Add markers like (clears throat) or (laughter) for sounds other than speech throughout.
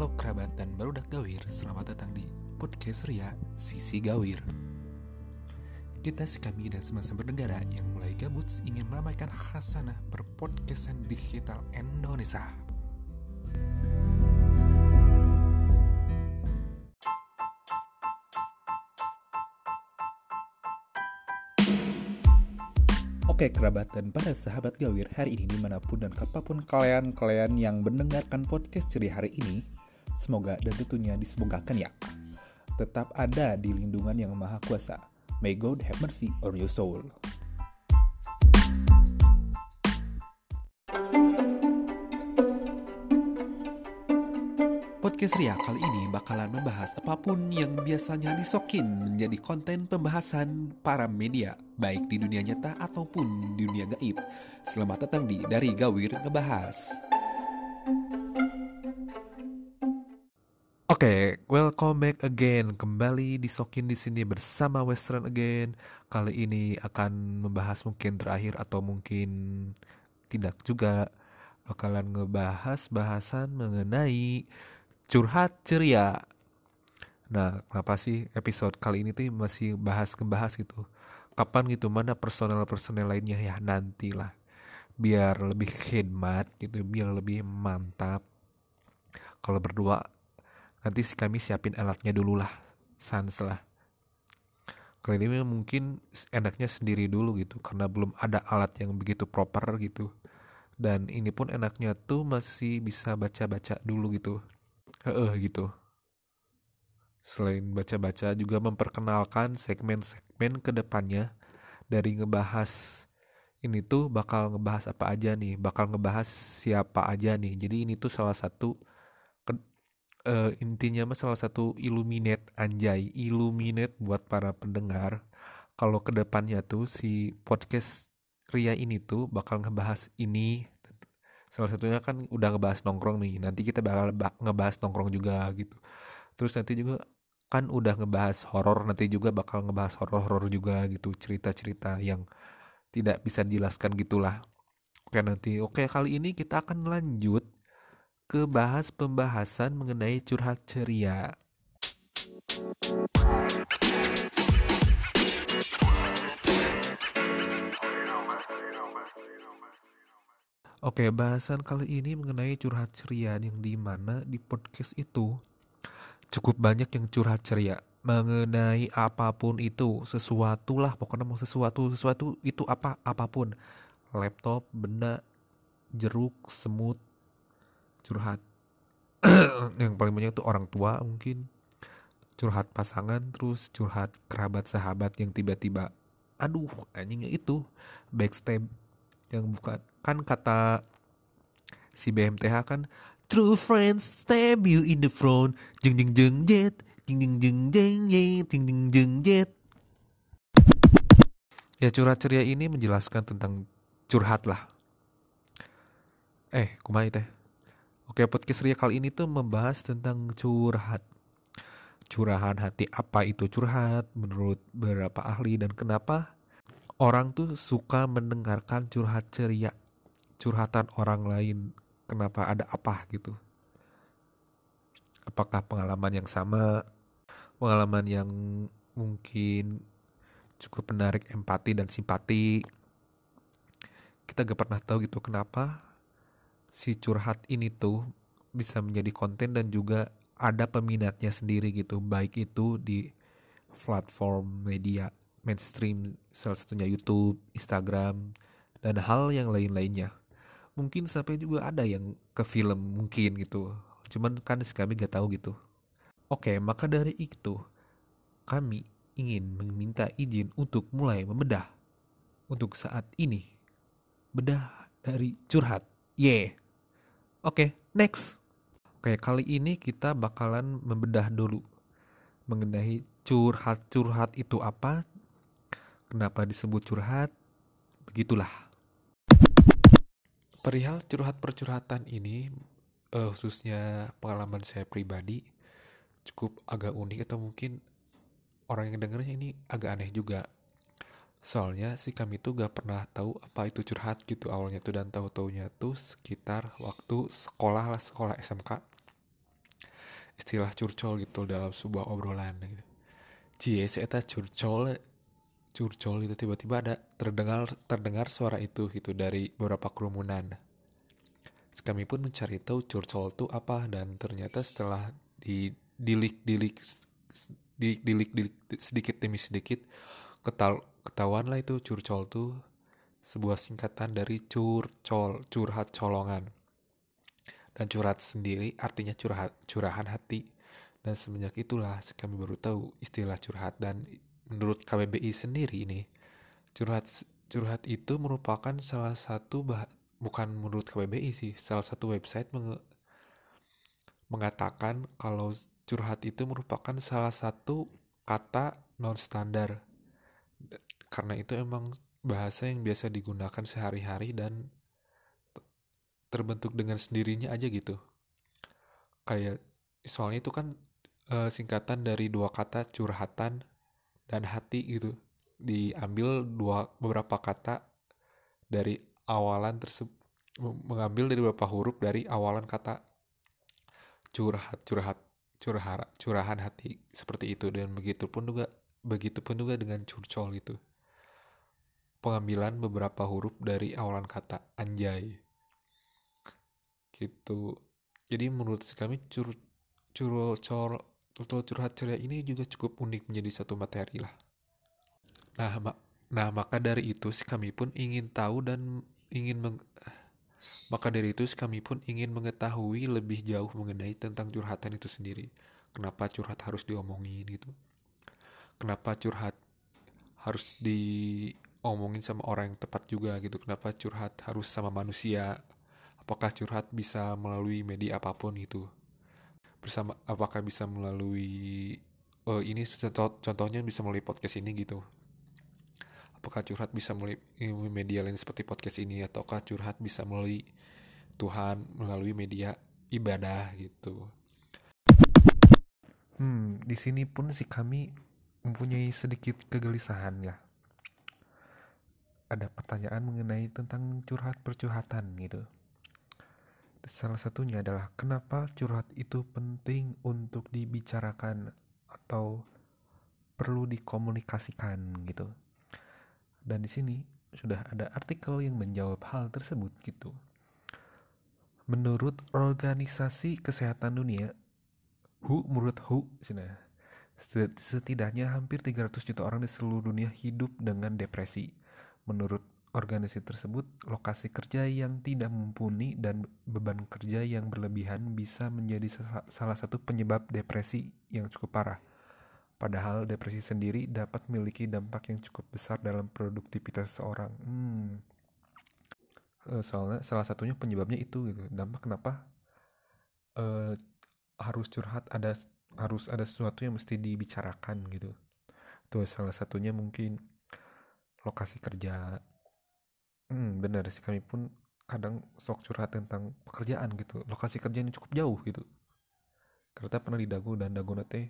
Halo kerabat dan barudak gawir, selamat datang di podcast Ria Sisi Gawir. Kita si kami dan semua bernegara yang mulai gabut ingin meramaikan khasanah berpodcastan digital Indonesia. Oke kerabat dan para sahabat gawir hari ini di mana pun dan kapan pun kalian-kalian yang mendengarkan podcast ceria hari ini Semoga dan tentunya disemogakan ya Tetap ada di lindungan yang maha kuasa May God have mercy on your soul Podcast Ria kali ini bakalan membahas apa pun yang biasanya disokin menjadi konten pembahasan para media, baik di dunia nyata ataupun di dunia gaib. Selamat datang di Dari Gawir Ngebahas. Oke, okay, welcome back again. Kembali disokin di sini bersama Western again. Kali ini akan membahas mungkin terakhir atau mungkin tidak juga bakalan ngebahas bahasan mengenai curhat ceria. Nah, kenapa sih episode kali ini tuh masih bahas kebahas gitu? Kapan gitu mana personel-personel lainnya ya nantilah. Biar lebih khidmat gitu, biar lebih mantap. Kalau berdua nanti sih kami siapin alatnya dulu lah, sans lah. Kali ini mungkin enaknya sendiri dulu gitu karena belum ada alat yang begitu proper gitu. Dan ini pun enaknya tuh masih bisa baca-baca dulu gitu Heeh gitu. Selain baca-baca juga memperkenalkan segmen-segmen ke depannya dari ngebahas ini tuh bakal ngebahas apa aja nih, bakal ngebahas siapa aja nih. Jadi ini tuh salah satu uh, intinya mah salah satu illuminate anjay, illuminate buat para pendengar. Kalau ke depannya tuh si podcast Ria ini tuh bakal ngebahas ini. Salah satunya kan udah ngebahas nongkrong nih nanti kita bakal ngebahas nongkrong juga gitu. Terus nanti juga kan udah ngebahas horor nanti juga bakal ngebahas horor-horor juga gitu cerita-cerita yang tidak bisa dijelaskan gitulah. Oke nanti oke kali ini kita akan lanjut ke bahas pembahasan mengenai curhat ceria Oke, bahasan kali ini mengenai curhat ceria yang di mana di podcast itu cukup banyak yang curhat ceria mengenai apa pun itu, sesuatu lah, pokoknya mau sesuatu, sesuatu itu apa, apa pun. Laptop, benda, jeruk, semut, curhat. (clears throat) yang paling banyak itu orang tua mungkin. Curhat pasangan, terus curhat kerabat sahabat yang tiba-tiba aduh anjingnya itu. Backstab yang bukan kan kata si BMTH kan true friends stab you in the front. Jeng jeng jeng jet. Jeng jeng jeng jeng jet. Jeng jeng jeng jet. Ya curhat ceria ini menjelaskan tentang curhat lah eh kumai teh oke podcast ria kali ini tuh membahas tentang curhat curahan hati apa itu curhat menurut beberapa ahli dan kenapa orang tuh suka mendengarkan curhat ceria, curhatan orang lain. Kenapa ada apa gitu? Apakah pengalaman yang sama, pengalaman yang mungkin cukup menarik empati dan simpati? Kita gak pernah tahu gitu kenapa si curhat ini tuh bisa menjadi konten dan juga ada peminatnya sendiri gitu, baik itu di platform media mainstream salah satunya YouTube, Instagram, dan hal yang lain-lainnya. Mungkin sampai juga ada yang ke film mungkin gitu. Cuman kan kami gak tahu gitu. Oke, maka dari itu kami ingin meminta izin untuk mulai membedah untuk saat ini. Bedah dari curhat. Yeah. Oke, next. Oke, kali ini kita bakalan membedah dulu mengenai curhat-curhat itu apa, Kenapa disebut curhat? Begitulah. Perihal curhat percurhatan ini, uh, khususnya pengalaman saya pribadi, cukup agak unik atau mungkin orang yang dengarnya ini agak aneh juga. Soalnya si kami tuh gak pernah tahu apa itu curhat gitu awalnya tuh dan tahu taunya tuh sekitar waktu sekolah lah sekolah SMK. istilah curcol gitu dalam sebuah obrolan gitu cie eta curcol curcol itu tiba-tiba ada terdengar terdengar suara itu gitu dari beberapa kerumunan kami pun mencari tahu curcol itu apa dan ternyata setelah di dilik dilik dilik dilik, dilik sedikit demi sedikit ketal ketahuan lah itu curcol tuh sebuah singkatan dari curcol curhat colongan. Dan curhat sendiri artinya curhat curahan hati. Dan semenjak itulah kami baru tahu istilah curhat. Dan menurut KBBI sendiri ini curhat curhat itu merupakan salah satu bah bukan menurut KBBI sih salah satu website meng mengatakan kalau curhat itu merupakan salah satu kata non standar karena itu emang bahasa yang biasa digunakan sehari-hari dan terbentuk dengan sendirinya aja gitu. Kayak soalnya itu kan e, singkatan dari dua kata curhatan dan hati gitu. Diambil dua beberapa kata dari awalan tersebut mengambil dari beberapa huruf dari awalan kata curhat curhat curhara curahan hati seperti itu. Dan begitu pun juga begitu pun juga dengan curcol itu. Pengambilan beberapa huruf dari awalan kata anjay gitu. Jadi menurut kami cur curcol atau curhat ceria ini juga cukup unik menjadi satu materi lah. Nah mak nah maka dari itu kami pun ingin tahu dan ingin meng maka dari itu kami pun ingin mengetahui lebih jauh mengenai tentang curhatan itu sendiri. Kenapa curhat harus diomongin gitu kenapa curhat harus diomongin sama orang yang tepat juga gitu? Kenapa curhat harus sama manusia? Apakah curhat bisa melalui media apa pun gitu? Bersama apakah bisa melalui uh, ini contoh, contohnya bisa melalui podcast ini gitu? Apakah curhat bisa melalui media lain seperti podcast ini? Ataukah curhat bisa melalui Tuhan melalui media ibadah gitu? Hmm di sini pun si kami mempunyai sedikit kegelisahan ya ada pertanyaan mengenai tentang curhat percurhatan gitu Salah satunya adalah kenapa curhat itu penting untuk dibicarakan atau perlu dikomunikasikan gitu. Dan di sini sudah ada artikel yang menjawab hal tersebut gitu. Menurut Organisasi Kesehatan Dunia, WHO menurut WHO sini setidaknya hampir 300 juta orang di seluruh dunia hidup dengan depresi. Menurut organisasi tersebut, lokasi kerja yang tidak mumpuni dan beban kerja yang berlebihan bisa menjadi salah satu penyebab depresi yang cukup parah. Padahal depresi sendiri dapat memiliki dampak yang cukup besar dalam produktivitas seorang. Hmm. Eh, soalnya salah satunya penyebabnya itu gitu. Dampak kenapa uh, harus curhat ada harus ada sesuatu yang mesti dibicarakan gitu. Tuh salah satunya mungkin lokasi kerja Hmm, benar sih kami pun kadang sok curhat tentang pekerjaan gitu. Lokasi kerjanya cukup jauh gitu. Karena pernah di Dago dan Dago teh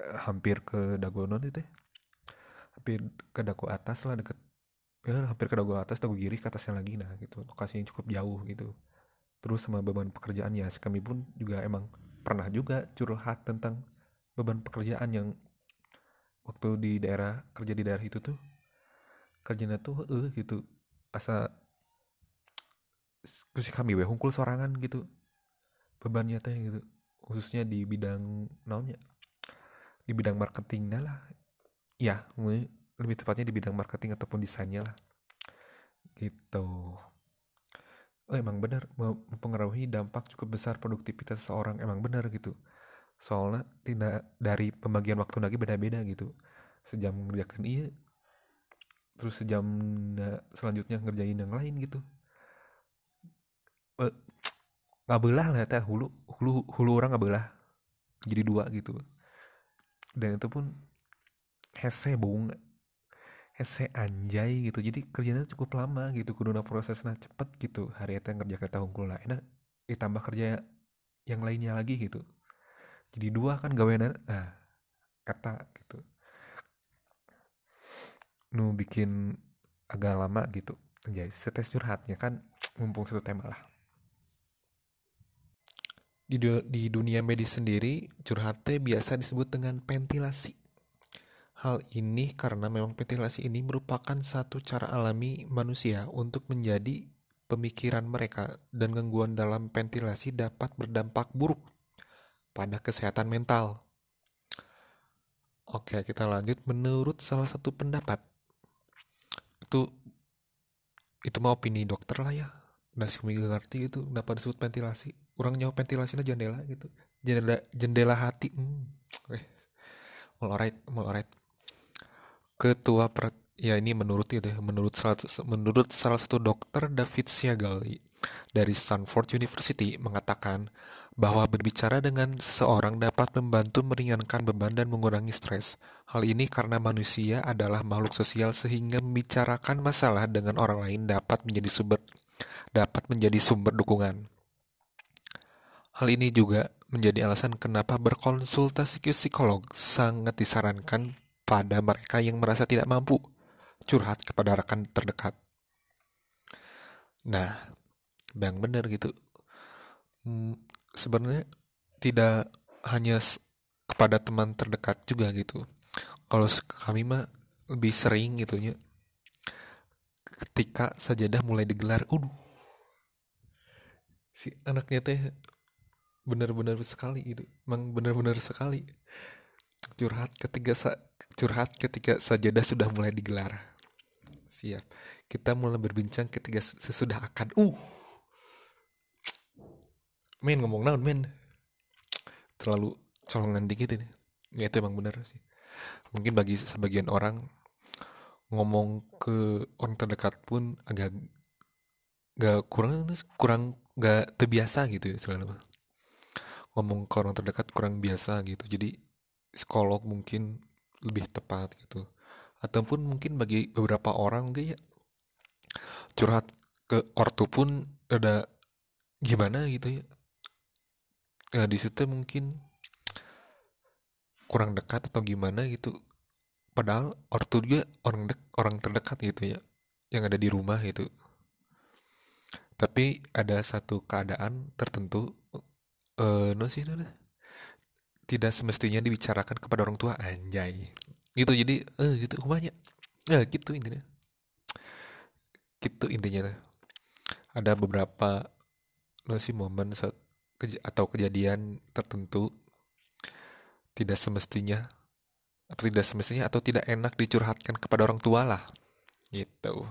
eh, hampir ke Dagono teh. Hampir ke Dago atas lah deket ya, hampir ke Dago atas, Dago kiri ke atasnya lagi nah gitu. Lokasinya cukup jauh gitu. Terus sama beban pekerjaan ya, kami pun juga emang pernah juga curhat tentang beban pekerjaan yang waktu di daerah kerja di daerah itu tuh. Kerjanya tuh eh gitu. Asa kursi kami we hungkul sorangan gitu. Bebannya teh gitu. Khususnya di bidang naonnya? Di bidang marketingnya lah. Ya lebih tepatnya di bidang marketing ataupun desainnya lah. Gitu oh, emang benar mempengaruhi dampak cukup besar produktivitas seorang emang benar gitu. Soalnya tidak dari pembagian waktu lagi beda-beda gitu. Sejam mengerjakan iya terus sejam selanjutnya ngerjain yang lain gitu. Eh, nggak belah lah teh. Hulu hulu hulu orang nggak belah. Jadi dua gitu. Dan itu pun hese bung hese anjay gitu. Jadi kerjanya cukup lama gitu. Kuduna prosesnya cepet gitu. Hari itu ngerja kereta hungkul lah enak ditambah kerja yang lainnya lagi gitu. Jadi dua kan gawean nah kata gitu. Nu bikin agak lama gitu. Jadi setes curhatnya kan mumpung satu tema lah. Di, di dunia medis sendiri curhat biasa disebut dengan ventilasi Hal ini karena memang ventilasi ini merupakan satu cara alami manusia untuk menjadi pemikiran mereka dan gangguan dalam ventilasi dapat berdampak buruk pada kesehatan mental. Oke, kita lanjut menurut salah satu pendapat. Itu itu mau opini dokter lah ya. Nasi ngerti itu kenapa disebut ventilasi. Orang nyawa ventilasinya jendela gitu. Jendela jendela hati. Hmm. Oke. Alright, alright ketua per, ya ini menurut ya menurut salah, menurut salah satu dokter David Siagali dari Stanford University mengatakan bahwa berbicara dengan seseorang dapat membantu meringankan beban dan mengurangi stres. Hal ini karena manusia adalah makhluk sosial sehingga membicarakan masalah dengan orang lain dapat menjadi sumber dapat menjadi sumber dukungan. Hal ini juga menjadi alasan kenapa berkonsultasi ke psikolog sangat disarankan pada mereka yang merasa tidak mampu curhat kepada rekan terdekat. Nah, bang bener gitu. Hmm, sebenarnya tidak hanya kepada teman terdekat juga gitu. Kalau kami mah lebih sering gitu ya. Ketika sajadah mulai digelar, uh, si anaknya teh benar-benar sekali gitu, emang benar-benar sekali curhat ketika sa curhat ketika sajadah sudah mulai digelar. Siap. Kita mulai berbincang ketika sesudah akan. Uh. Men ngomong naon men. Terlalu colongan dikit ini. Ya itu emang benar sih. Mungkin bagi sebagian orang ngomong ke orang terdekat pun agak gak kurang kurang gak terbiasa gitu ya selalu ngomong ke orang terdekat kurang biasa gitu jadi psikolog mungkin lebih tepat gitu. Ataupun mungkin bagi beberapa orang mungkin ya curhat ke ortu pun ada gimana gitu ya. Nah, di situ mungkin kurang dekat atau gimana gitu. Padahal ortu juga orang dek orang terdekat gitu ya yang ada di rumah gitu. Tapi ada satu keadaan tertentu eh uh, no sih no, tidak semestinya dibicarakan kepada orang tua anjay. Gitu jadi eh gitu umahnya ya gitu intinya. Gitu intinya. Ada beberapa masih momen atau kejadian tertentu tidak semestinya atau tidak semestinya atau tidak enak dicurhatkan kepada orang tua lah. Gitu.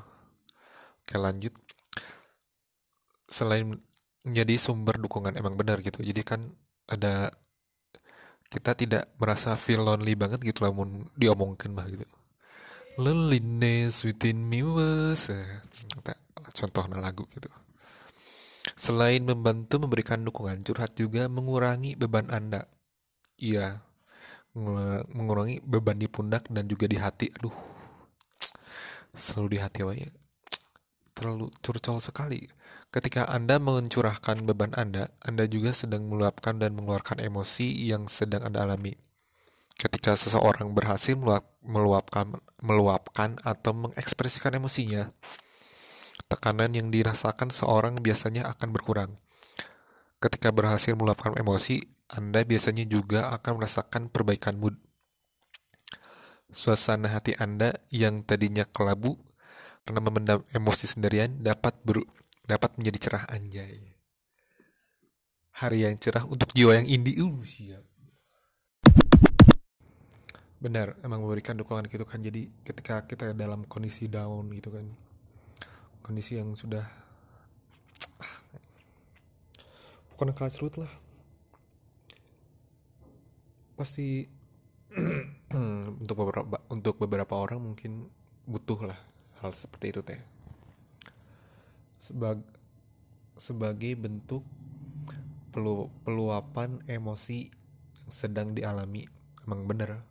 Oke lanjut. Selain menjadi sumber dukungan emang benar gitu. Jadi kan ada kita tidak merasa feel lonely banget gitu lah mau diomongkan mah gitu. Loneliness within me was eh, contohnya lagu gitu. Selain membantu memberikan dukungan curhat juga mengurangi beban anda. Iya mengurangi beban di pundak dan juga di hati. Aduh (tsk) selalu di hati ya terlalu curcol sekali Ketika Anda mencurahkan beban Anda, Anda juga sedang meluapkan dan mengeluarkan emosi yang sedang Anda alami. Ketika seseorang berhasil meluapkan, meluapkan atau mengekspresikan emosinya, tekanan yang dirasakan seorang biasanya akan berkurang. Ketika berhasil meluapkan emosi, Anda biasanya juga akan merasakan perbaikan mood. Suasana hati Anda yang tadinya kelabu karena memendam emosi sendirian dapat berubah dapat menjadi cerah anjay. Hari yang cerah untuk jiwa yang indie uh siap. Benar emang memberikan dukungan gitu kan. Jadi ketika kita dalam kondisi down gitu kan. Kondisi yang sudah bukan kasrut lah. Pasti (clears throat) untuk beberapa untuk beberapa orang mungkin butuh lah hal seperti itu teh sebag sebagai bentuk pelu peluapan emosi yang sedang dialami. Emang bener.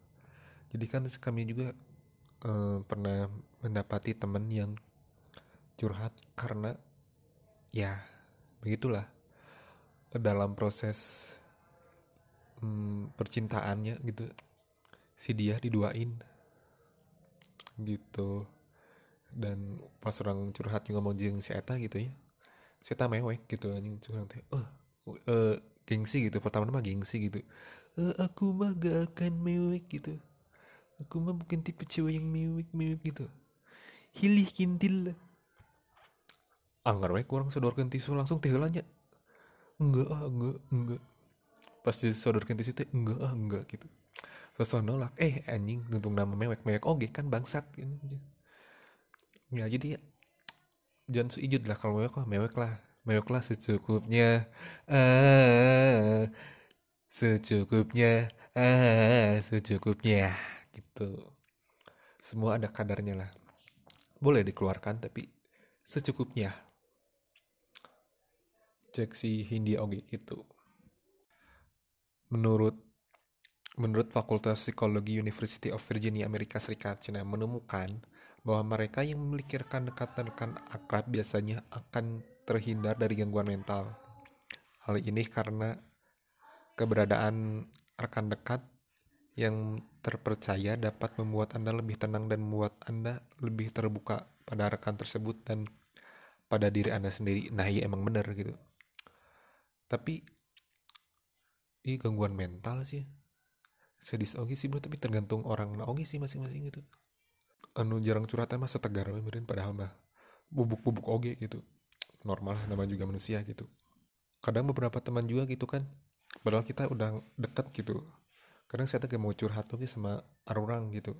Jadi kan kami juga uh, pernah mendapati teman yang curhat karena ya begitulah. Dalam proses um, percintaannya gitu si dia diduain. Gitu dan pas orang curhat ngomong jeng si eta gitu ya. Si eta mewek gitu anjing. Curhat teh eh uh, gengsi gitu. Pertama mah gengsi gitu. Uh, aku mah gak akan mewek gitu. Aku mah bukan tipe cewek yang mewek mewek gitu. Hilih kintil. Lah anggar we kurang sodorkan tisu langsung teh enggak ah enggak enggak. Pas disodorkan tisu teh enggak ah enggak gitu. Sosok nolak eh anjing nuntung nama mewek mewek oke kan bangsat gitu. Ya jadi jangan seijut lah kalau mewek lah mewek lah mewek lah secukupnya. Ah secukupnya. Ah secukupnya. Gitu. Semua ada kadarnya lah. Boleh dikeluarkan tapi secukupnya. Cek si Hindi Ogi itu. Menurut menurut Fakultas Psikologi University of Virginia Amerika Serikat Cina menemukan bahwa mereka yang memiliki rekan-rekan akrab biasanya akan terhindar dari gangguan mental. Hal ini karena keberadaan rekan dekat yang terpercaya dapat membuat Anda lebih tenang dan membuat Anda lebih terbuka pada rekan tersebut dan pada diri Anda sendiri. Nah, iya emang benar gitu tapi ini gangguan mental sih sedis oke sih tapi tergantung orang nah oke sih masing-masing gitu anu jarang curhat mah setegar mirin padahal mah bubuk-bubuk oge gitu. Normal nama juga manusia gitu. Kadang beberapa teman juga gitu kan. Padahal kita udah deket gitu. Kadang saya tuh mau curhat tuh sama orang gitu.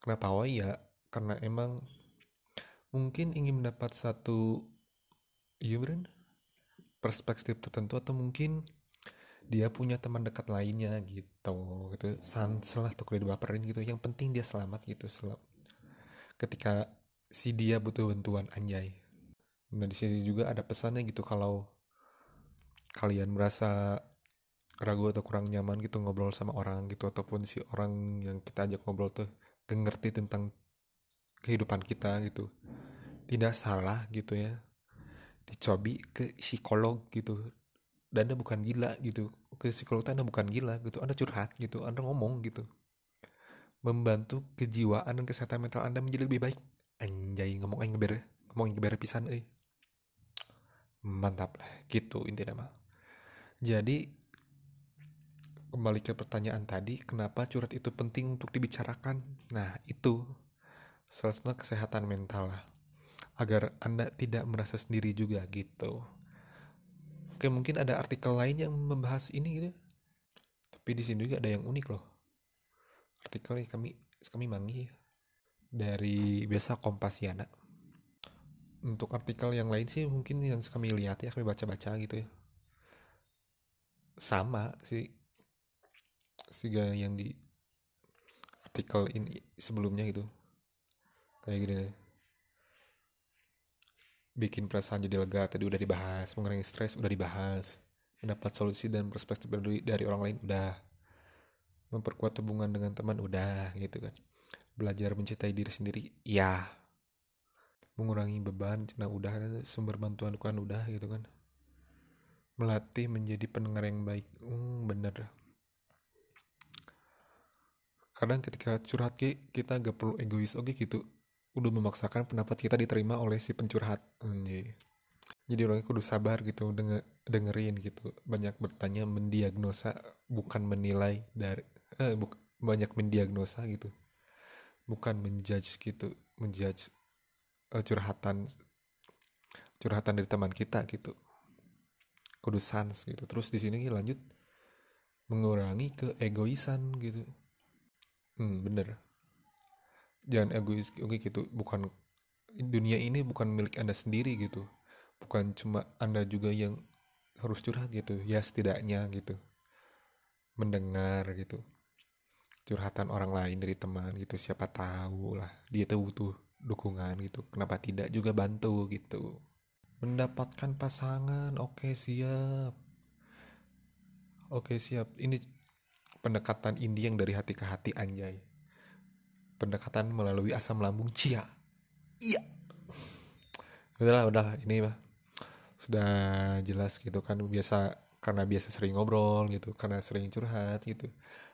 Kenapa? Oh ya karena emang mungkin ingin mendapat satu iya beren perspektif tertentu atau mungkin dia punya teman dekat lainnya gitu. Gitu salah tuh kalau dibaperin gitu. Yang penting dia selamat gitu selam ketika si dia butuh bantuan anjay. Nah di sini juga ada pesannya gitu kalau kalian merasa ragu atau kurang nyaman gitu ngobrol sama orang gitu ataupun si orang yang kita ajak ngobrol tuh gak ngerti tentang kehidupan kita gitu. Tidak salah gitu ya. Dicobi ke psikolog gitu. Dan anda bukan gila gitu. Ke psikolog anda bukan gila gitu. Anda curhat gitu. Anda ngomong gitu membantu kejiwaan dan kesehatan mental anda menjadi lebih baik anjay ngomong aja ngeber ngomong ngeber pisan eh mantap lah gitu intinya mah jadi kembali ke pertanyaan tadi kenapa curhat itu penting untuk dibicarakan nah itu satu kesehatan mental lah agar Anda tidak merasa sendiri juga gitu. Oke, mungkin ada artikel lain yang membahas ini gitu. Tapi di sini juga ada yang unik loh. Artikelnya kami kami mangi dari biasa Kompasiana. Untuk artikel yang lain sih mungkin yang kami lihat ya kami baca-baca gitu ya. Sama sih siga yang di artikel ini sebelumnya gitu. Kayak gini deh bikin perasaan jadi lega tadi udah dibahas mengurangi stres udah dibahas mendapat solusi dan perspektif dari, dari orang lain udah memperkuat hubungan dengan teman udah gitu kan. Belajar mencintai diri sendiri ya mengurangi beban nah udah sumber bantuan kan udah gitu kan. Melatih menjadi pendengar yang baik hmm, bener. Kadang ketika curhat kita gak perlu egois oke gitu. Udah memaksakan pendapat kita diterima oleh si pencurhat anjir jadi orangnya kudu sabar gitu denger, dengerin gitu. Banyak bertanya mendiagnosa bukan menilai dari eh, bu, banyak mendiagnosa gitu. Bukan menjudge gitu menjudge uh, curhatan curhatan dari teman kita gitu. Kudu sans gitu. Terus di sini lanjut mengurangi keegoisan gitu. Hmm bener. Jangan egois oke gitu. Bukan dunia ini bukan milik anda sendiri gitu. Bukan cuma anda juga yang harus curhat gitu. Ya setidaknya gitu. Mendengar gitu curhatan orang lain dari teman gitu siapa tahu lah dia tuh butuh dukungan gitu kenapa tidak juga bantu gitu. Mendapatkan pasangan oke okay, siap. Oke okay, siap. Ini pendekatan indie yang dari hati ke hati anjay. Pendekatan melalui asam lambung cia. Iya. Udahlah udah ini mah sudah jelas gitu kan biasa karena biasa sering ngobrol gitu karena sering curhat gitu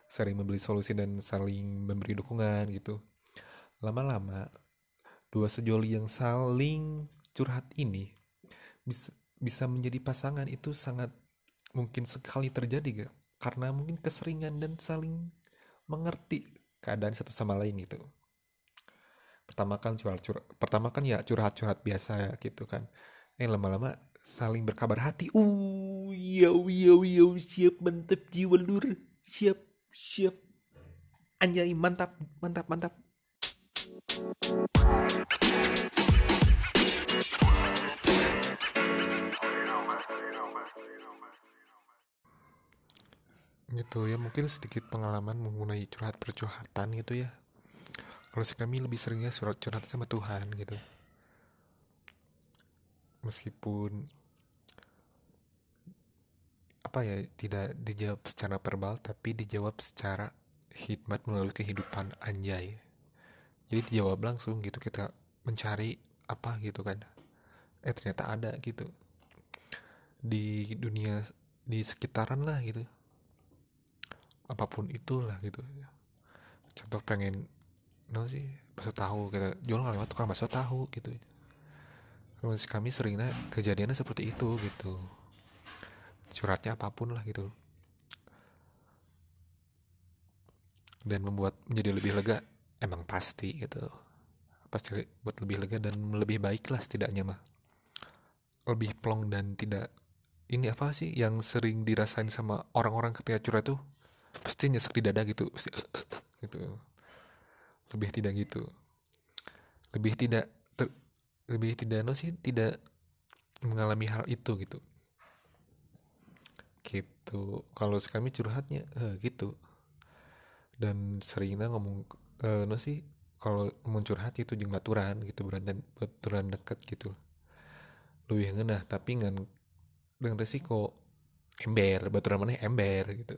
sering membeli solusi dan saling memberi dukungan gitu. Lama-lama dua sejoli yang saling curhat ini bisa bisa menjadi pasangan itu sangat mungkin sekali terjadi gak karena mungkin keseringan dan saling mengerti keadaan satu sama lain gitu. Pertama kan curhat curhat pertama kan ya curhat curhat biasa gitu kan. Eh lama-lama saling berkabar hati. Uh iya iya iya siap mantap jiwa lur siap siap. Anjay mantap mantap mantap. Gitu ya mungkin sedikit pengalaman mengenai curhat percurhatan gitu ya. Kalau si kami lebih seringnya surat curhat sama Tuhan gitu. Meskipun apa ya tidak dijawab secara verbal tapi dijawab secara hikmat melalui kehidupan anjay. Jadi dijawab langsung gitu kita mencari apa gitu kan. Eh ternyata ada gitu. Di dunia di sekitaran lah gitu. Apa pun itulah gitu. Contoh pengen no sih bakso tahu kita jual nggak lewat tukang bakso tahu gitu. Kami seringnya kejadiannya seperti itu gitu curhatnya apa pun lah gitu. Dan membuat menjadi lebih lega emang pasti gitu. Pasti buat lebih lega dan lebih baik lah setidaknya mah. Lebih plong dan tidak ini apa sih yang sering dirasain sama orang-orang ketika curhat tuh? Pasti nyesek di dada gitu (laughs) gitu. Lebih tidak gitu. Lebih tidak ter, lebih tidak no sih tidak mengalami hal itu gitu gitu. Kalau kami curhatnya eh, gitu. Dan seringnya ngomong eh, no sih kalau ngomong curhat itu jeung baturan gitu baturan baturan deket gitu. Lebih ngenah tapi ngan dengan resiko. Ember baturan mana ember gitu.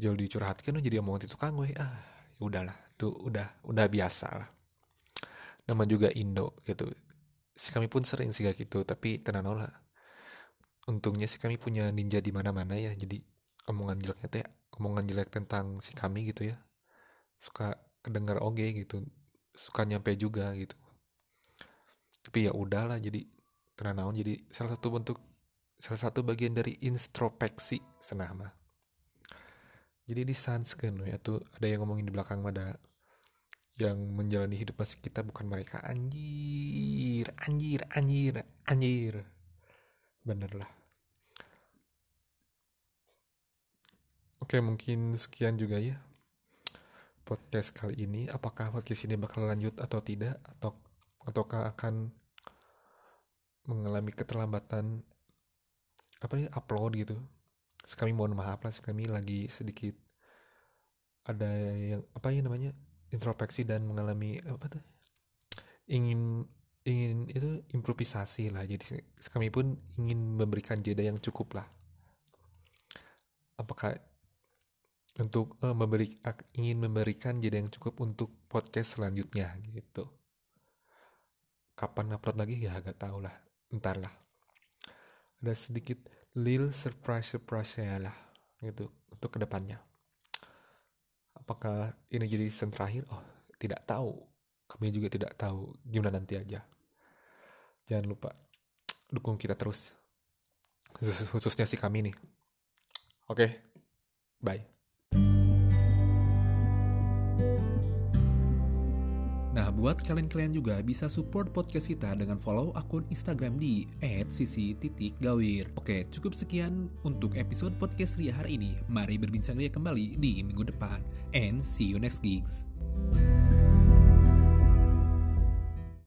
Jauh dicurhatkan jadi omongan itu kang gue ah ya udahlah tuh udah udah biasa lah. Nama juga Indo gitu. Si kami pun sering sih gitu tapi tenang lah untungnya sih kami punya ninja di mana-mana ya jadi omongan jeleknya teh omongan jelek tentang si kami gitu ya. Suka kedengar oge gitu suka nyampe juga gitu. Tapi ya udahlah jadi tenang jadi salah satu bentuk salah satu bagian dari introspeksi senama jadi di sansken ya tuh ada yang ngomongin di belakang ada yang menjalani hidup masih kita bukan mereka. Anjir anjir anjir anjir bener lah. Oke mungkin sekian juga ya podcast kali ini. Apakah podcast ini bakal lanjut atau tidak? Atau ataukah akan mengalami keterlambatan apa nih upload gitu? Kami mohon maaf lah kami lagi sedikit ada yang apa ya namanya introspeksi dan mengalami apa tuh ingin ingin itu improvisasi lah. Jadi kami pun ingin memberikan jeda yang cukup lah. Apakah untuk uh, memberi ingin memberikan jeda yang cukup untuk podcast selanjutnya gitu. Kapan upload lagi? Ya agak tahu lah. Entar lah. Ada sedikit lil surprise surprise ya lah gitu untuk ke depannya apakah ini jadi season terakhir? Oh tidak tahu kami juga tidak tahu gimana nanti aja jangan lupa dukung kita terus Khusus, khususnya si kami nih oke okay. bye buat kalian-kalian juga bisa support podcast kita dengan follow akun Instagram di @sisi.gawir. Oke, cukup sekian untuk episode podcast Ria hari ini. Mari berbincang Ria kembali di minggu depan. And see you next gigs.